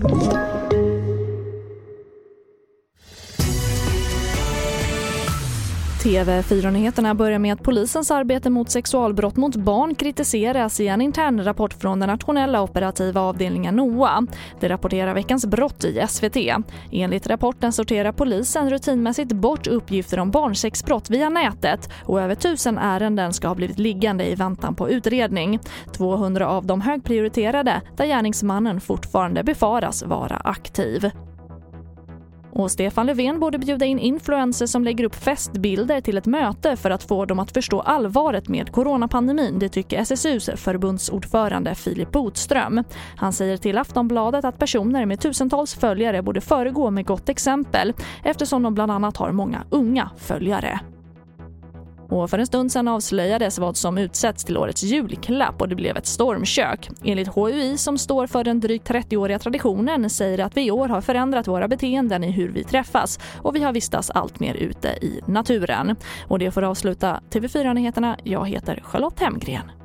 Thank you. TV4-nyheterna börjar med att polisens arbete mot sexualbrott mot barn kritiseras i en intern rapport från den nationella operativa avdelningen NOA. Det rapporterar Veckans brott i SVT. Enligt rapporten sorterar polisen rutinmässigt bort uppgifter om barnsexbrott via nätet och över tusen ärenden ska ha blivit liggande i väntan på utredning. 200 av dem högprioriterade där gärningsmannen fortfarande befaras vara aktiv. Och Stefan Löfven borde bjuda in influencers som lägger upp festbilder till ett möte för att få dem att förstå allvaret med coronapandemin. Det tycker SSUs förbundsordförande Filip Botström. Han säger till Aftonbladet att personer med tusentals följare borde föregå med gott exempel eftersom de bland annat har många unga följare. Och för en stund sedan avslöjades vad som utsätts till årets julklapp och det blev ett stormkök. Enligt HUI som står för den drygt 30-åriga traditionen säger att vi i år har förändrat våra beteenden i hur vi träffas och vi har vistats allt mer ute i naturen. Och det får avsluta TV4-nyheterna. Jag heter Charlotte Hemgren.